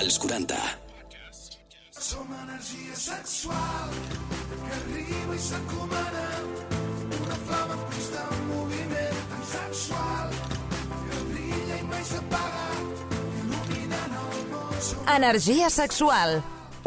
als 40. Som energia sexual que arriba i s'encomana una flama en constant moviment tan sexual que brilla i mai s'apaga il·luminant el món. Energia sexual.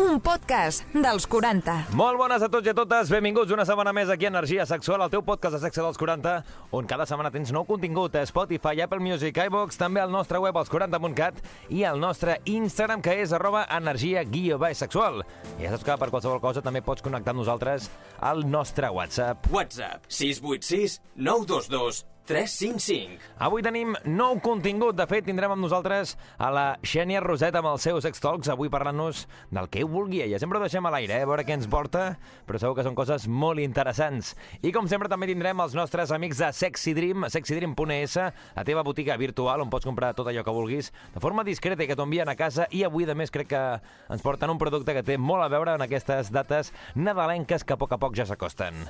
Un podcast dels 40. Molt bones a tots i a totes, benvinguts una setmana més aquí a Energia Sexual, el teu podcast de sexe dels 40, on cada setmana tens nou contingut a Spotify, Apple Music, iVox, també al nostre web als 40.cat i al nostre Instagram, que és arroba energia guió baix sexual. I ja saps que per qualsevol cosa també pots connectar amb nosaltres al nostre WhatsApp. WhatsApp 686 922 355. Avui tenim nou contingut. De fet, tindrem amb nosaltres a la Xènia Roset amb els seus Talks, avui parlant-nos del que vulgui ella. Sempre ho deixem a l'aire, eh? a veure què ens porta, però segur que són coses molt interessants. I com sempre també tindrem els nostres amics de Sexy Dream, sexydream.es, la teva botiga virtual on pots comprar tot allò que vulguis de forma discreta i que t'ho envien a casa i avui, de més, crec que ens porten un producte que té molt a veure en aquestes dates nadalenques que a poc a poc ja s'acosten.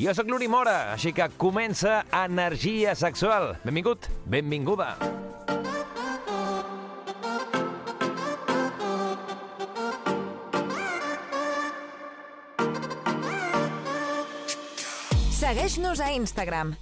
Jo sóc l'Uri Mora, així que comença Energia Sexual. Benvingut, benvinguda. Segueix-nos a Instagram.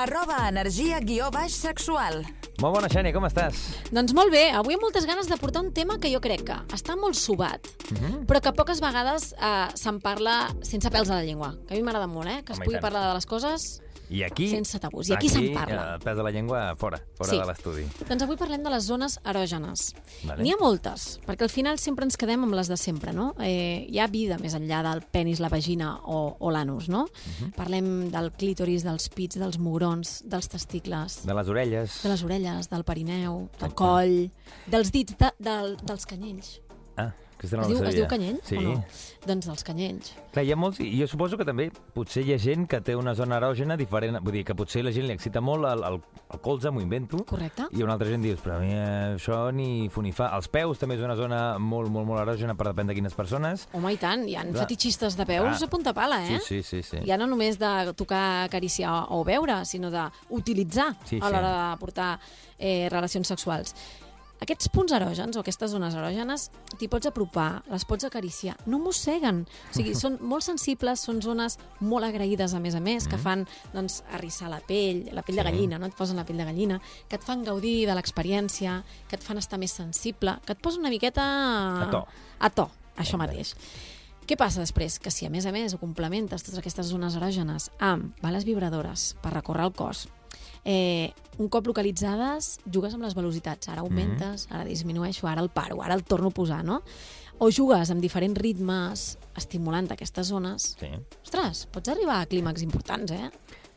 Arroba energia guió baix sexual. Molt bona, Xènia, com estàs? Doncs molt bé, avui amb moltes ganes de portar un tema que jo crec que està molt subat, Mhm. però que poques vegades eh, se'n parla sense pèls a la llengua. Que a mi m'agrada molt, eh? Que es Home, i pugui parlar de les coses... I aquí... Sense tabús. I aquí se'n parla. eh, pes de la llengua fora, fora Sí. de l'estudi. Doncs avui parlem de les zones erògenes. Vale. N'hi ha moltes, perquè al final sempre ens quedem amb les de sempre, no? Eh, hi ha vida més enllà del penis, la vagina o, o l'anus, no? Mhm. Parlem del clítoris, dels pits, dels mugrons, dels testicles, De les orelles. de les orelles, del perineu, del coll, dels dits, de, del, dels canyells. Ah, aquesta no Es diu, es diu canyell Sí. o no? Doncs dels canyells. Clar, hi ha molts, i jo suposo que també potser hi ha gent que té una zona erògena diferent, vull dir que potser la gent li excita molt el, el, el colze, m'ho invento, Correcte. i una altra gent dius, però a mi això ni fu ni fa. Els peus també és una zona molt, molt, molt erògena per depèn de quines persones. Home, i tant, hi ha Clar. fetichistes de peus Clar. a punta pala, eh? Sí, sí, sí. sí. Ja no només de tocar, acariciar o veure, sinó d'utilitzar Sí, a sí. l'hora de portar eh, relacions sexuals. Aquests punts erògens o aquestes zones erògenes t'hi pots apropar, les pots acariciar, no mosseguen. O sigui, són molt sensibles, són zones molt agraïdes, a més a més, que fan doncs, arrissar la pell, la pell de. Sí. gallina, no? et posen la pell de gallina, que et fan gaudir de l'experiència, que et fan estar més sensible, que et posen una miqueta... A to. A to, això mateix. Què passa després? Que si a més a més ho complementes totes aquestes zones erògenes amb bales vibradores per recórrer el cos, eh, un cop localitzades jugues amb les velocitats, ara augmentes, ara disminueixo, ara el paro, ara el torno a posar, no? O jugues amb diferents ritmes estimulant aquestes zones. sí. Ostres, pots arribar a clímax importants, eh?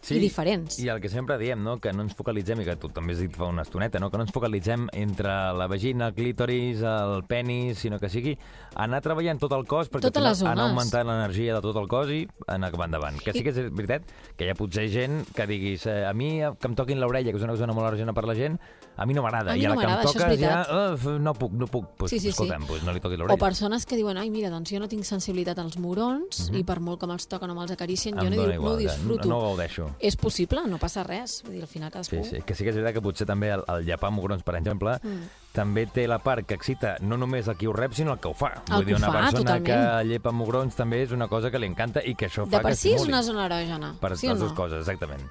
Sí, I diferents. I el que sempre diem, no? que no ens focalitzem, i que tu també has dit fa una estoneta, no? que no ens focalitzem entre la vagina, el clítoris, el penis, sinó que sigui anar treballant tot el cos perquè Totes les final anar augmentant l'energia de tot el cos i anar cap endavant. Que sí que és veritat que hi ha potser gent que diguis eh, a mi eh, que em toquin l'orella, que és una zona molt erògena per la gent, a mi no m'agrada. I a no la que em toques ja, uf, no puc, no puc. Pues, Sí, sí, sí. escolta'm, pues no li toquis O l'orella. persones que diuen, ai, mira, doncs jo no tinc sensibilitat als mugrons i per molt que me'ls toquen o me'ls acaricien, jo. Em no, dóna diu- no ho igual, disfruto. No ho gaudeixo. És possible, no passa res. Vull dir, al final cadascú... Sí, sí, que sí que és veritat que potser també el, el llepar mugrons, per exemple, mm. també té la part que excita no només el qui ho rep, sinó el que ho fa. El Vull dir, una fa, persona totalment. que llepa mugrons també és una cosa que li encanta i que això De fa per que si és una zona erògena, per sí les no? dues coses, exactament.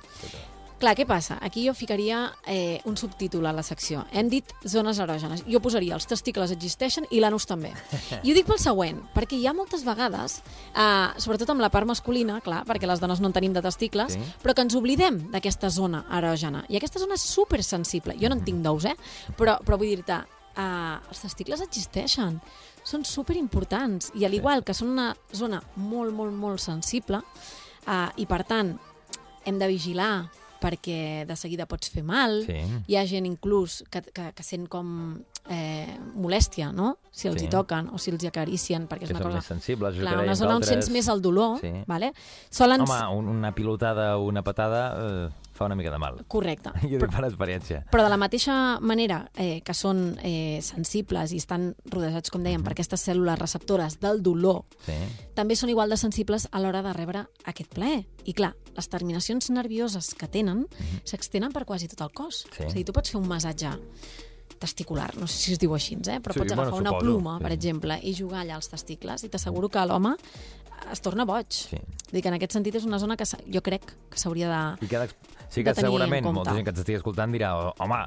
Clar, què passa? Aquí jo ficaria eh, un subtítol a la secció. Hem dit zones erògenes. Jo posaria els testicles existeixen i l'anus també. I ho dic pel següent, perquè hi ha moltes vegades, eh, sobretot amb la part masculina, clar, perquè les dones no en tenim de testicles, Sí. però que ens oblidem d'aquesta zona erògena. I aquesta zona és supersensible. Jo no en tinc d'ous, eh? Però, però vull dir-te, eh, els testicles existeixen són superimportants i al igual que són una zona molt, molt, molt sensible eh, i per tant hem de vigilar perquè de seguida pots fer mal. Sí. Hi ha gent inclús que, que, que sent com eh, molèstia, no? Si els Sí. hi toquen o si els hi acaricien, perquè Que és una són cosa... sensibles. Clar, que una zona on d'altres. sents més el dolor, Sí. vale? Solen... Home, un, una pilotada o una patada eh, fa una mica de mal. Correcte. Jo dic per experiència. Però de la mateixa manera eh, que són eh, sensibles i estan rodejats, com dèiem, per aquestes cèl·lules receptores del dolor, Sí. també són igual de sensibles a l'hora de rebre aquest plaer. I clar, les terminacions nervioses que tenen s'extenen per quasi tot el cos. Sí. És a dir, tu pots fer un massatge testicular, no sé si es diu així, eh? però Sí, pots agafar bueno, una suposo, pluma, sí. per exemple, i jugar allà als testicles, i t'asseguro que l'home es torna boig. Sí. Vull dir que en aquest sentit és una zona que jo crec que s'hauria de... I que sí que segurament molta gent que ens estigui escoltant dirà "Oh, home,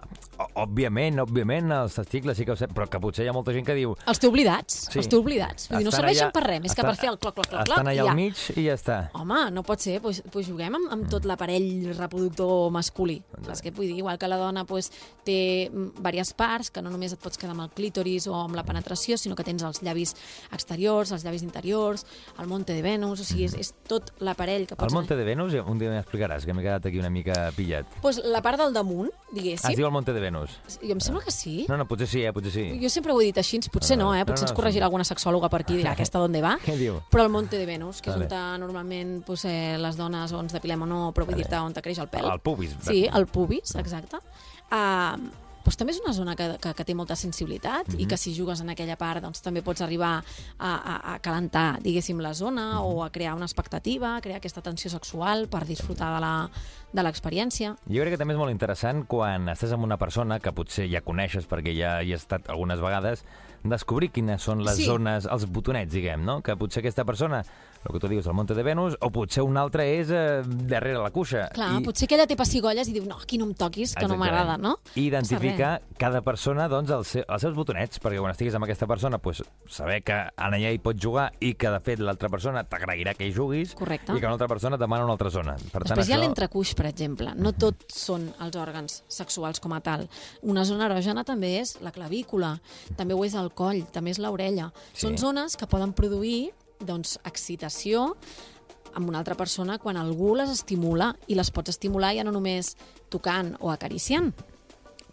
òbviament, òbviament, els testicles sí que ho sé, però que potser hi ha molta gent que diu Els té oblidats, Sí. els té oblidats. Vull dir, no serveixen allà- per res, més que estan- per fer el cloc, cloc, cloc, cloc, Estan allà ja. al mig i ja està. Home, no pot ser, doncs, doncs juguem amb, amb tot l'aparell reproductor masculí. Saps què vull dir? Igual que la dona doncs, té mm, diverses parts, que no només et pots quedar amb el clítoris o amb la penetració, sinó que tens els llavis exteriors, els llavis interiors, el monte de Venus, o sigui, és, és tot l'aparell que El pots... Monte de Venus, un dia m'explicaràs, que m'he quedat aquí una mica pillat. Pues la part del damunt, Ah, es diguéssim, diu el Monte de Venus. Jo em sembla que sí. No, no, potser sí, eh, potser sí. Jo sempre ho he dit així, potser no, eh? No, Potser no, ens corregirà sí. alguna sexòloga per aquí i dirà aquesta d'on va. Què diu? Però el Monte de Venus, que Vale. és on normalment pues, eh, les dones o ens depilem o no, però vull dir-te on te creix el pèl. El pubis. Sí, el pubis, exacte. Uh, doncs també és una zona que, que, que té molta sensibilitat i que si jugues en aquella part doncs, també pots arribar a, a, a calentar, diguéssim, la zona o a crear una expectativa, a crear aquesta tensió sexual per disfrutar de la- de l'experiència. Jo crec que també és molt interessant quan estàs amb una persona que potser ja coneixes perquè ja hi has estat algunes vegades, descobrir quines són les Sí. zones, els botonets, diguem, no? Que potser aquesta persona, el que tu dius, el Monte de Venus, o potser un altre és eh, darrere la cuixa. Clar, I... potser que ella té pessigolles i diu, no, aquí no em toquis, que no Exactament. m'agrada, no? I identificar cada persona doncs, els, seu, els seus botonets, perquè quan estiguis amb aquesta persona, pues, saber que en allà hi pots jugar i que, de fet, l'altra persona t'agrairà que hi juguis Correcte. i que una altra persona demana una altra zona. Per tant, Després hi ha això... l'entrecuix, per exemple. No tot són els òrgans sexuals com a tal. Una zona erògena també és la clavícula, també ho és el coll, també és l'orella. Sí. Són zones que poden produir doncs, excitació amb una altra persona quan algú les estimula i les pots estimular ja no només tocant o acariciant.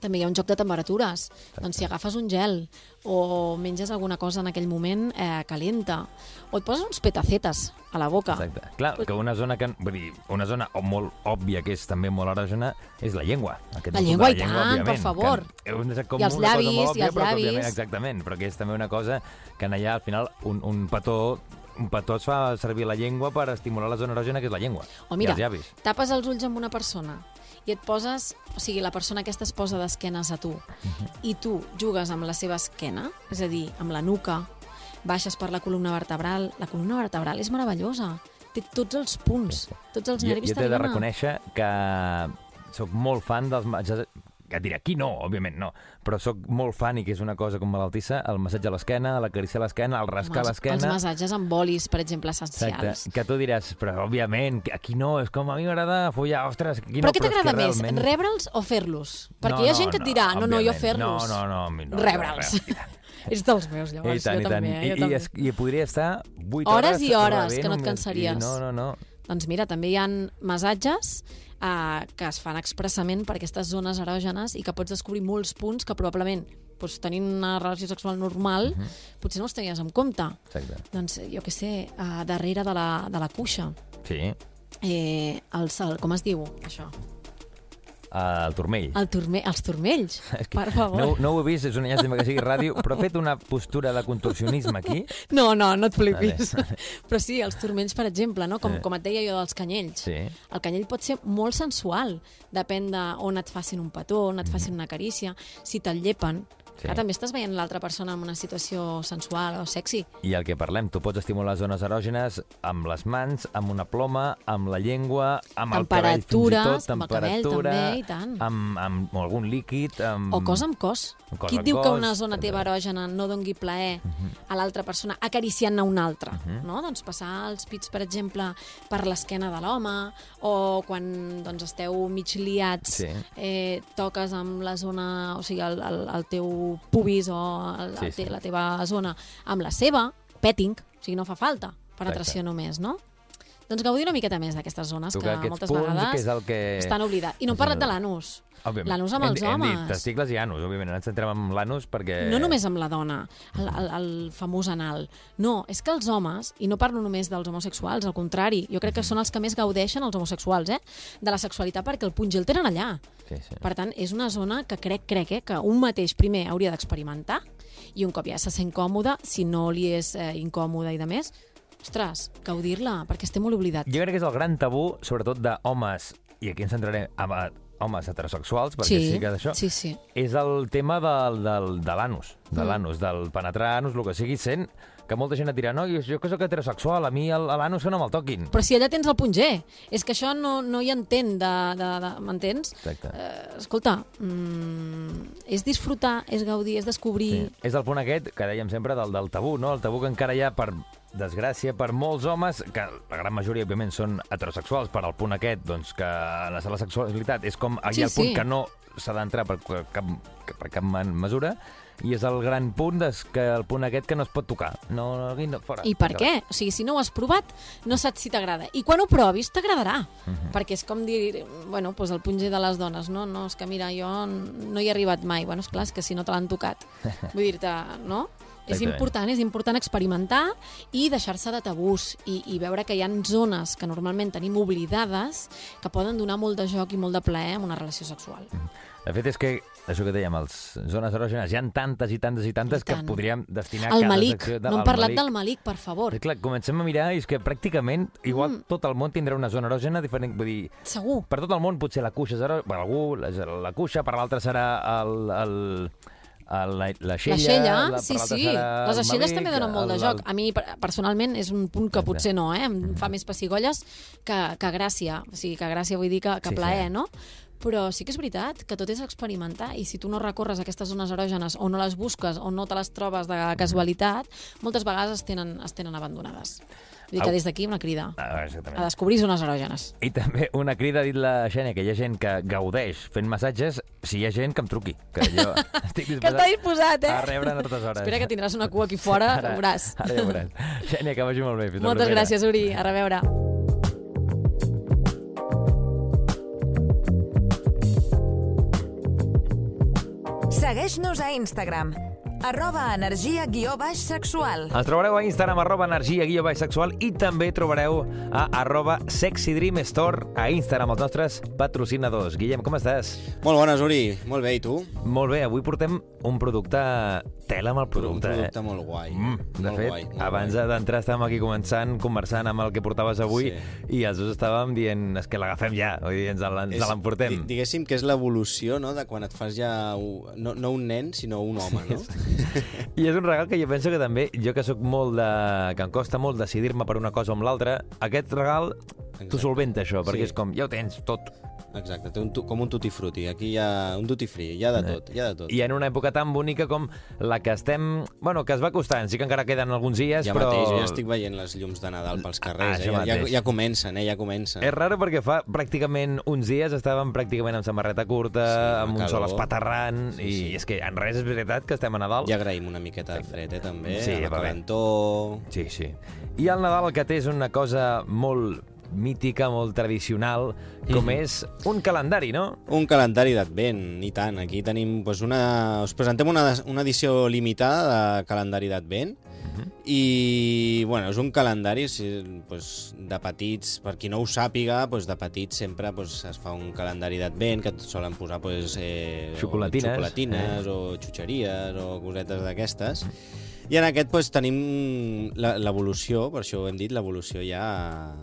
També hi ha un joc de temperatures. Doncs si agafes un gel o menges alguna cosa en aquell moment eh, calenta o et poses uns petacetes a la boca. Exacte. Clar, que una zona que... Vull dir, una zona molt òbvia que és també molt erògena és la llengua. Aquest La botó de llengua, i tant, per favor. Que és com I els llavis, molt i òbvia, els però llavis. òbviament, exactament, però que és també una cosa que en allà, al final, un, un petó un petó es fa servir la llengua per estimular la zona erògena, que és la llengua. O mira, I els llavis. tapes els ulls amb una persona i et poses, o sigui, la persona aquesta es posa d'esquenes a tu Mhm. i tu jugues amb la seva esquena, és a dir, amb la nuca, baixes per la columna vertebral, la columna vertebral és meravellosa, té tots els punts, tots els Jo, nervis jo t'he de reconèixer que sóc molt fan dels. Que et diré, aquí no, òbviament no, però sóc molt fan, i que és una cosa com malaltissa, el massatge a l'esquena, l'acariciar a l'esquena, el rascar els, l'esquena... els massatges amb bolis, per exemple, essencials. Exacte, que tu diràs, però òbviament, aquí no, és com a mi m'agrada follar, ostres, aquí Però no, què t'agrada més, realment- rebre'ls o fer-los? Perquè No, hi ha no, gent que et no, dirà, no, no, jo fer-los. No, no, no, a no, Rebre'ls. no, no, És dels meus, I llavors, tant, jo i tant. també. I, jo i, també. es, I podria estar 8 Hores hores i hores, que no et cansaries. I no, no, no. Doncs mira, també hi ha massatges eh, que es fan expressament per aquestes zones erògenes i que pots descobrir molts punts que probablement doncs, tenint una relació sexual normal Mhm. potser no els tenies en compte. Exacte. Doncs jo què sé, uh, darrere de la, de la cuixa. Sí, Eh, el, el, com es diu, això? El turmell. El turme, els turmells, per favor. No, no ho he vist, és una llàstima que sigui ràdio, però fet una postura de contorsionisme aquí. No, no, no et flipis. Però sí, els turmells, per exemple, no? com, Eh. com et deia jo dels canyells. Sí. El canyell pot ser molt sensual, depèn de on et facin un petó, on et facin una carícia, si te'l llepen. Sí. Ah, també estàs veient l'altra persona en una situació sensual o sexy. I el que parlem, tu pots estimular zones erògenes amb les mans, amb una ploma, amb la llengua, amb el cabell fins i tot, amb el cabell temperatura, també, i tant. amb, amb algun líquid, amb... O cos amb cos. Cos Qui et diu que cos, una zona teva erògena no dongui plaer a l'altra persona acariciant-ne una altra? no? Doncs passar els pits, per exemple, per l'esquena de l'home o quan doncs, esteu mig liats Sí. eh, toques amb la zona, o sigui, el, el, el teu pubis o el, Sí, sí. la teva zona amb la seva, petting, o sigui, no fa falta, penetració Exacte. només, no? Doncs gaudir una miqueta més d'aquestes zones Tu que, que moltes vegades que és el que... estan oblidats. I no hem parlat de l'anus. L'anus amb Hem- els Hem dit homes. testicles i anus, òbviament. Ens centrem en l'anus perquè... No només amb la dona, el, el, el famós anal. No, és que els homes, i no parlo només dels homosexuals, al contrari, jo crec que són els que més gaudeixen, els homosexuals, eh? de la sexualitat, perquè el punt G el tenen allà. Sí, sí. Per tant, és una zona que crec, crec eh, que un mateix primer hauria d'experimentar i un cop ja se sent còmode, si no li és eh, incòmode i de més, ostres, gaudir-la, perquè estem molt oblidat. Jo crec que és el gran tabú, sobretot d'homes, i aquí ens centrarem amb, homes heterosexuals, perquè sí, Sí, que d'això, sí, sí. és el tema del, del, de l'anus, de Mm. l'anus, del penetrar anus, el que sigui, sent que molta gent et dirà, no, jo, que sóc heterosexual, a mi l'anus que no me'l toquin. Però si allà tens el punt G, és que això no, no hi entén, de, de, de, m'entens? Exacte. Eh, escolta, mm, és disfrutar, és gaudir, és descobrir... Sí. És el punt aquest que dèiem sempre del, del tabú, no? El tabú que encara hi ha per desgràcia per molts homes, que la gran majoria, òbviament, són heterosexuals, per al punt aquest, doncs, que la, la sexualitat és com aquí Sí, el punt sí. que no s'ha d'entrar per cap, per cap man- mesura, i és el gran punt des que el punt aquest que no es pot tocar. No, no, no fora. I per què? O sigui, si no ho has provat, no saps si t'agrada. I quan ho provis, t'agradarà. Mhm. Perquè és com dir, bueno, doncs el punt G de les dones, no? No, és que mira, jo no hi he arribat mai. Bueno, és clar, és que si no te l'han tocat. Vull dir-te, no? És important, és important experimentar i deixar-se de tabús i, i veure que hi ha zones que normalment tenim oblidades que poden donar molt de joc i molt de plaer en una relació sexual. De fet, és que, això que dèiem, els zones erògenes, hi ha tantes i tantes i tantes I que tant. podríem destinar El cada Malik, secció... no hem parlat Malik. del Malik, per favor. És clar, comencem a mirar i és que pràcticament igual Mm. tot el món tindrà una zona erògena diferent. Vull dir, Segur. per tot el món potser la cuixa serà... Per algú la, la cuixa, per l'altre serà el, el, el, la, la xella... La xella, la, sí, sí. Les el aixelles també donen molt de el- joc. A mi, per- personalment, és un punt que Exacte. potser no, eh? Em fa més pessigolles que, que gràcia. O sigui, que gràcia vull dir que, que Sí, plaer, sí. no? Però sí que és veritat que tot és experimentar i si tu no recorres aquestes zones erògenes o no les busques o no te les trobes de casualitat, moltes vegades es tenen, es tenen abandonades. Vull dir que des d'aquí una crida Ah, a descobrir zones erògenes. I també una crida, ha dit la Xènia, que hi ha gent que gaudeix fent massatges, si hi ha gent que em truqui, que jo estic Que està disposat, eh? a rebre'n a totes hores. Espera que tindràs una cua aquí fora, ho veuràs. Ara ja ho veuràs. Xènia, que vagi molt bé. Fins Moltes gràcies, Uri. A reveure. Segueix-nos a Instagram, arroba energia guió baix sexual. Ens trobareu a Instagram, arroba energia guió baix sexual i també trobareu a arroba sexy dream store a Instagram, els nostres patrocinadors. Guillem, com estàs? Molt bones, Uri. Molt bé, i tu? Molt bé, avui portem un producte tela amb el Un producte, producte eh? molt guai. Mm, de molt fet, guai, molt abans d'entrar estàvem aquí començant, conversant amb el que portaves avui Sí. i els dos estàvem dient, és que l'agafem ja, vull dir, ens l'emportem. di- Diguéssim que és l'evolució no, de quan et fas ja... No, no un nen, sinó un home, no? I és un regal que jo penso que també, jo que sóc molt de... que em costa molt decidir-me per una cosa o amb l'altra, aquest regal t'ho solventa això, perquè Sí. és com, ja ho tens tot. Exacte, té un, tu- com un tutti frutti. Aquí hi ha un tutti free, hi ha de tot, hi ha de tot. I en una època tan bonica com la que estem... Bueno, que es va costant, sí que encara queden alguns dies, Ja però... mateix, jo ja estic veient les llums de Nadal pels carrers, Ah, eh? ja, ja, ja comencen, eh? Ja comencen. És raro perquè fa pràcticament uns dies estàvem pràcticament amb samarreta curta, Sí, amb un sol espaterrant, Sí, i sí. és que en res és veritat que estem a Nadal. Ja agraïm una miqueta de fred, eh, també. Sí, la va bé. calentó... Sí, sí. I el Nadal el que té és una cosa molt mítica, molt tradicional, com Mhm. és un calendari, no? Un calendari d'advent, i tant. Aquí tenim doncs, una... Us presentem una, una edició limitada de calendari d'advent Mhm. i, bueno, és un calendari sí, doncs, de petits, per qui no ho sàpiga, doncs, de petits sempre doncs, es fa un calendari d'advent que solen posar doncs, eh, o Xocolatines. xocolatines o xutxeries o cosetes d'aquestes. I en aquest doncs, tenim l'evolució, per això ho hem dit, l'evolució ja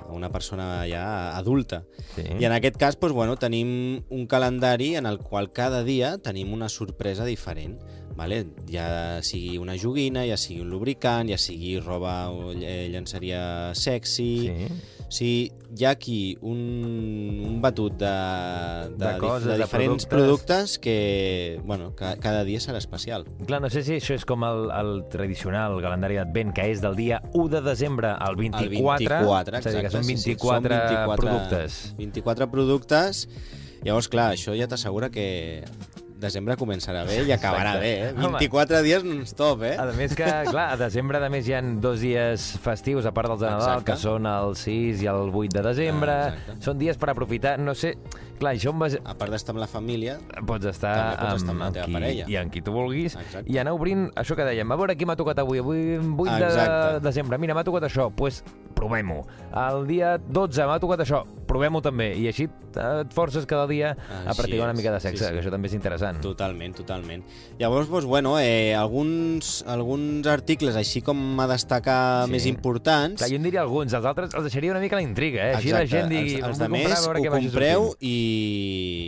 a una persona ja adulta. Sí. I en aquest cas, doncs, bueno, tenim un calendari en el qual cada dia tenim una sorpresa diferent. Vale? Ja sigui una joguina, ja sigui un lubricant, ja sigui roba o ll- llenceria sexy... Sí. Sí, hi ha aquí un, un batut de, de, De coses, de de diferents productes. productes que, bueno, que cada dia serà especial. Clar, no sé si això és com el, el tradicional calendari d'advent, que és del dia 1 de desembre al 24. El 24, és a dir, que són exacte, sí, sí, 24, són 24 productes. 24 productes. Llavors, clar, això ja t'assegura que desembre començarà bé i acabarà Exacte. bé, eh? Home. 24 dies non-stop, eh? A més que, clar, a desembre a més hi ha dos dies festius, a part dels de Nadal, Exacte. que són el 6 i el 8 de desembre. Ah, exacte. són dies per aprofitar, no sé... Clar, això vas... A part d'estar amb la família, Pots estar, pots estar amb la teva qui, parella. i amb qui tu vulguis Exacte. i anar obrint això que dèiem, a veure qui m'ha tocat avui avui 8 de Exacte. desembre, mira, m'ha tocat això pues, provem-ho. El dia 12 m'ha tocat això, provem-ho també. I així et forces cada dia a Així practicar una mica de sexe, sí, sí. que això també és interessant. Totalment, totalment. Llavors, doncs, bueno, eh, alguns, alguns articles així com a destacar Sí. més importants... Clar, jo en diria alguns, els altres els deixaria una mica la intriga, eh? Així la gent digui, els, els "Vull de més comprar, a veure ho compreu sortint". i,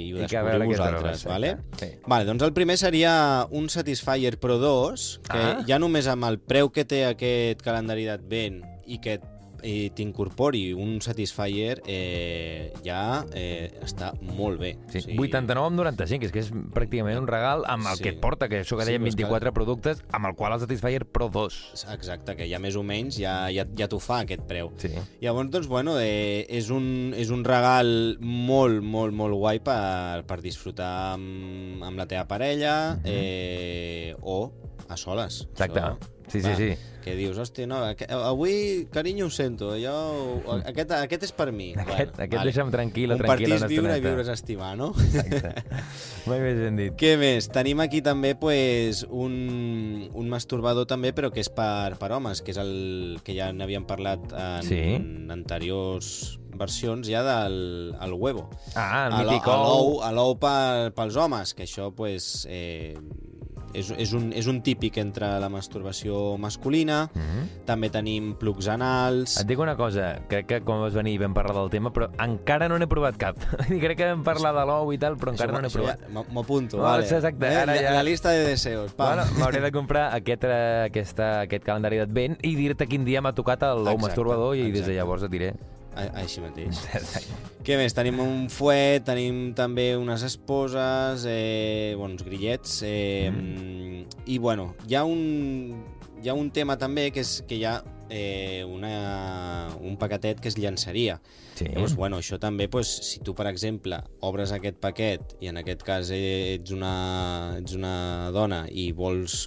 i ho a descobriu vosaltres, vale? exacte, sí. Vale, doncs el primer seria un Satisfyer Pro 2, que Ah. ja només amb el preu que té aquest calendari d'advent i que i t'incorpori un Satisfyer eh, ja eh, està molt bé. Sí, O sigui, 89 amb 95, és que és pràcticament un regal amb el Sí. que et porta, que això que Sí, dèiem però és que- 24 productes, amb el qual el Satisfyer Pro 2. Exacte, que ja més o menys ja, ja, ja t'ho fa aquest preu. Sí. Llavors, doncs, bueno, eh, és, un, és un regal molt, molt, molt guai per, per disfrutar amb, amb la teva parella eh, o a soles. Exacte. Això, Sí, sí, clar, sí. Que dius, hòstia, no, avui, carinyo, ho sento, jo, aquest, aquest és per mi. Aquest- aquest deixa'm tranquil·la, tranquil·la Compartir una és viure i viure és estimar, no? Exacte. Mai més ben dit. Què més? Tenim aquí també pues, un, un masturbador també, però que és per, per homes, que és el que ja n'havíem parlat en, Sí. en anteriors versions ja del el huevo. Ah, el mític ou. l'ou pels homes, que això pues, eh, és, és, un, és un típic entre la masturbació masculina. Mhm. També tenim plugs anals. Et dic una cosa, crec que quan vas venir vam parlar del tema, però encara no n'he provat cap. Crec que vam parlar de l'ou i tal, però encara no n'he Això provat. ja- m'ho- M'ho apunto, No, vale. exacte, Eh, ara la, ja- la lista de deseos. pam. Bueno, m'hauré de comprar aquest, eh, aquesta, aquest calendari d'advent i dir-te quin dia m'ha tocat l'ou masturbador i des exacte. de llavors et diré. A- Així mateix. Què més? Tenim un fuet, tenim també unes esposes, eh, bueno, uns grillets, eh, mm. i bueno, hi ha un, hi ha un tema també que és que hi ha eh, una, un paquetet que és llançaria. Sí. Llavors, bueno, això també, pues, si tu, per exemple, obres aquest paquet i en aquest cas ets una, ets una dona i vols,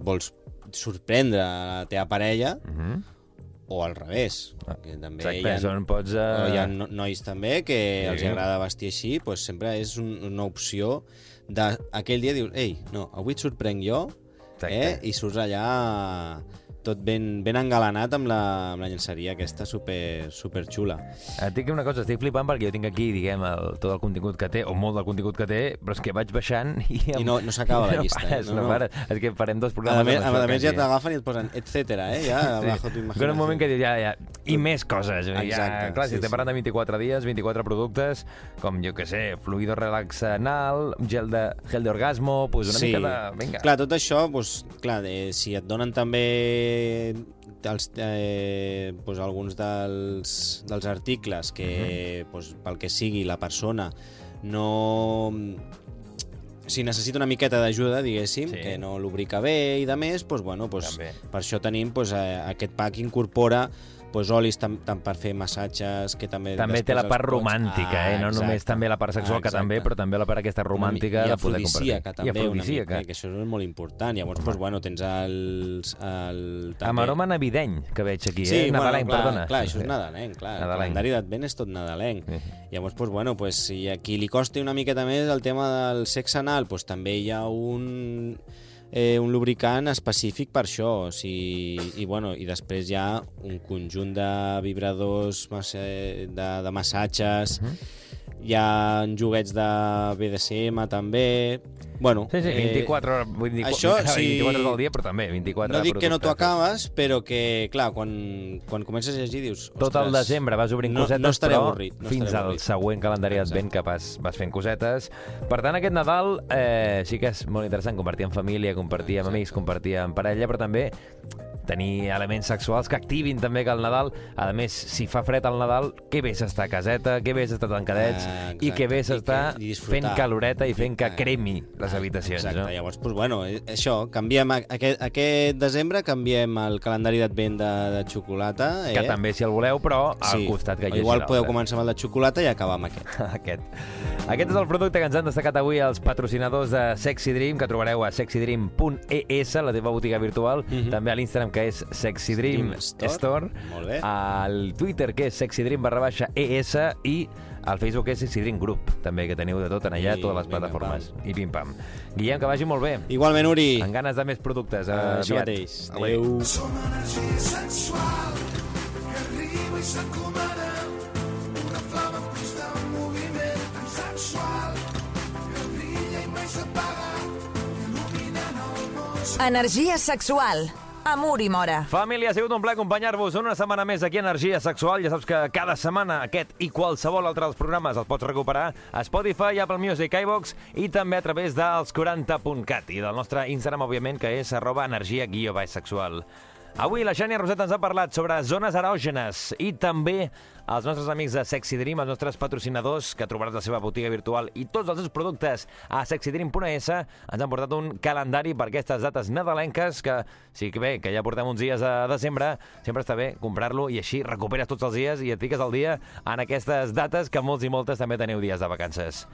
vols sorprendre la teva parella, Mhm. O al revés. Ah, que també Exacte, hi ha, són pots... o hi ha Uh... no- nois també que Sí. els agrada vestir així, doncs sempre és un, una opció de aquell dia dius, ei, no, avui et sorprenc jo, eh? i surts allà tot ben, ben engalanat amb la, amb la llenceria aquesta super, super xula. Et dic una cosa, estic flipant perquè jo tinc aquí, diguem, el, tot el contingut que té, o molt del contingut que té, però és que vaig baixant i... I no- no s'acaba la llista, eh? No, no, no. pares. És que farem dos programes més, amb a, això, a més ja quasi. t'agafen i et posen etcètera, eh? Ja, bajo tu Sí. imaginació. Però en un moment que dius, ja, ja, i més coses. Ja, Exacte, clar, si sí, estem sí. parlant de 24 dies, 24 productes, com, jo que sé, fluido relax anal, gel de, gel d'orgasmo, pues una sí. mica de... Vinga. Clar, tot això, doncs, clar, eh, si et donen també els, eh, doncs, alguns dels, dels articles que, Mhm. doncs, pel que sigui, la persona no... Si necessita una miqueta d'ajuda, diguéssim, Sí. que no lubrica bé i de més, doncs, bueno, doncs, També. per això tenim doncs, eh, aquest pack incorpora doncs, olis tant per fer massatges que també... També té la part romàntica, eh? No exacte. només també la part sexual, que també, però també la part aquesta romàntica I de poder compartir. afrodisíaca també, I afrodisíaca. mica, eh, que això és molt important. Llavors, doncs, bueno, tens els... El, Amb aroma navideny, que veig aquí, Sí, eh? bueno, Nadalenc, clar, perdona. clar, això és nadalenc, clar. Nadalenc. El calendari d'advent és tot nadalenc. Sí. Llavors, doncs, bueno, pues, si a qui li costi una miqueta més el tema del sexe anal, doncs, també hi ha un, eh, un lubricant específic per això. O sigui, i, bueno, I després hi ha un conjunt de vibradors, massa, de, de massatges, Mhm. Hi ha joguets de BDSM també... Bueno, Sí, sí, eh, 24 hores, 24, això, clar, sí. 24 hores al dia, però també 24 no dic que no t'ho acabes, però que, clar, quan, quan comences a llegir dius... Tot el "Ostres, desembre vas obrint no, cosetes, no estaré però avorrit, no fins estaré al següent calendari d'advent que vas, vas fent cosetes. Per tant, aquest Nadal eh, sí que és molt interessant compartir amb família, compartir amb Exacte. amics, compartir amb parella, però també tenir elements sexuals que activin també que el Nadal, a més, si fa fred al Nadal, que bé s'està a caseta, que bé s'està tancadets Ah, i que bé s'està fent caloreta i fent que cremi les ah, habitacions. Exacte, no? llavors, doncs, bueno, eh, això, canviem a- aquest, aquest desembre canviem el calendari d'advent de, de xocolata. Eh? Que també, si el voleu, però al costat que hi hagi Igual podeu l'altre. començar amb el de xocolata i acabar amb aquest. Aquest. Aquest és el producte que ens han destacat avui els patrocinadors de Sexy Dream, que trobareu a sexydream.es, la teva botiga virtual, Mhm. també a l'Instagram, que és Sexy Dream Dream Store. Store, Molt bé. al Twitter, que és Sexy Dream barra baixa ES, i al Facebook, que és Sexy Dream Group, també, que teniu de tot en allà, I totes les plataformes. I pim-pam. Guillem, que vagi molt bé. Igualment, Uri. Amb ganes de més productes. Uh, això aviat. mateix. Adéu. Som energia sexual que arriba i s'encomana una flama en constant moviment tan sexual que brilla i mai s'apaga il·luminant el món Energia sexual. Amor i mora. Família, ha sigut un plaer acompanyar-vos una setmana més aquí a Energia Sexual. Ja saps que cada setmana aquest i qualsevol altre dels programes els pots recuperar a Spotify, Apple Music, iVox i també a través dels 40.cat i del nostre Instagram, òbviament, que és arroba energia guió sexual. Avui la Xènia Roset ens ha parlat sobre zones erògenes i també els nostres amics de Sexy Dream, els nostres patrocinadors, que trobaràs la seva botiga virtual i tots els seus productes a sexydream.es, ens han portat un calendari per aquestes dates nadalenques que, sí que bé, que ja portem uns dies de desembre, sempre està bé comprar-lo i així recuperes tots els dies i et fiques al dia en aquestes dates que molts i moltes també teniu dies de vacances.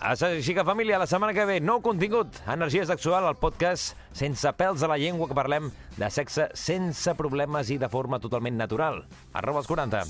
Així que, família, la setmana que ve, nou contingut, Energia Sexual, el podcast sense pèls a la llengua que parlem de sexe sense problemes i de forma totalment natural. Arroba els 40.